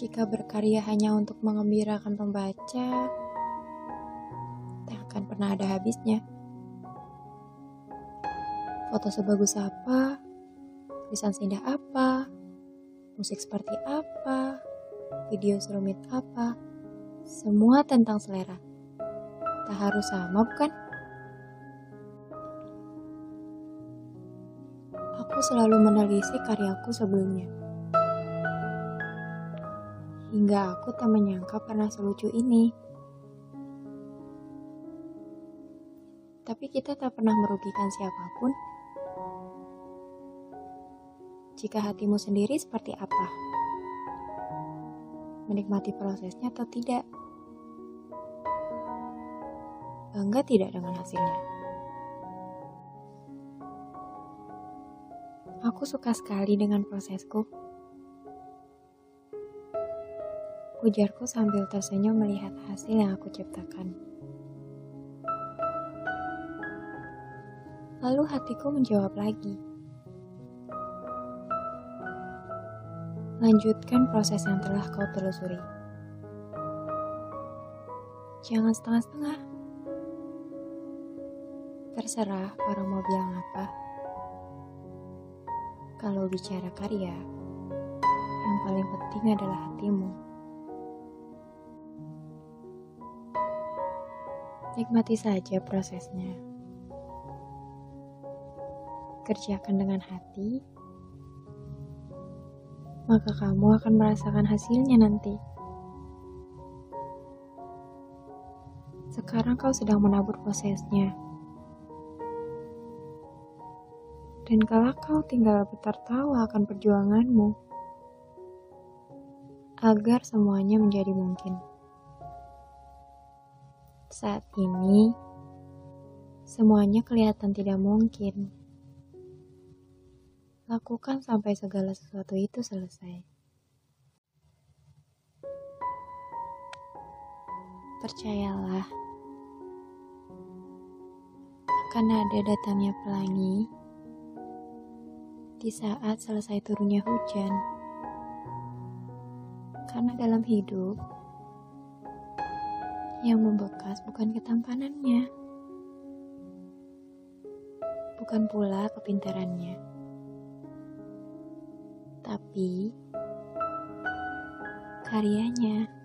Jika berkarya hanya untuk mengembirakan pembaca, tak akan pernah ada habisnya. Foto sebagus apa, tulisan seindah apa, musik seperti apa, video serumit apa, semua tentang selera. Tak harus sama, bukan? Aku selalu menelisik karyaku sebelumnya. Hingga aku tak menyangka pernah selucu ini. Tapi kita tak pernah merugikan siapa pun. Jika hatimu sendiri seperti apa? Menikmati prosesnya atau tidak? Bangga tidak dengan hasilnya? Aku suka sekali dengan prosesku. Ujarku sambil tersenyum melihat hasil yang aku ciptakan. Lalu hatiku menjawab lagi. Lanjutkan proses yang telah kau telusuri. Jangan setengah-setengah. Terserah orang mau bilang apa. Kalau bicara karya, yang paling penting adalah hatimu. Nikmati saja prosesnya. Kerjakan dengan hati, maka kamu akan merasakan hasilnya nanti. Sekarang kau sedang menabur prosesnya. Dan kalau kau tinggal bertertawa akan perjuanganmu, agar semuanya menjadi mungkin. Saat ini, semuanya kelihatan tidak mungkin. Lakukan sampai segala sesuatu itu selesai. Percayalah, akan ada datangnya pelangi di saat selesai turunnya hujan. Karena dalam hidup, yang membekas bukan ketampanannya, bukan pula kepintarannya, tapi karyanya.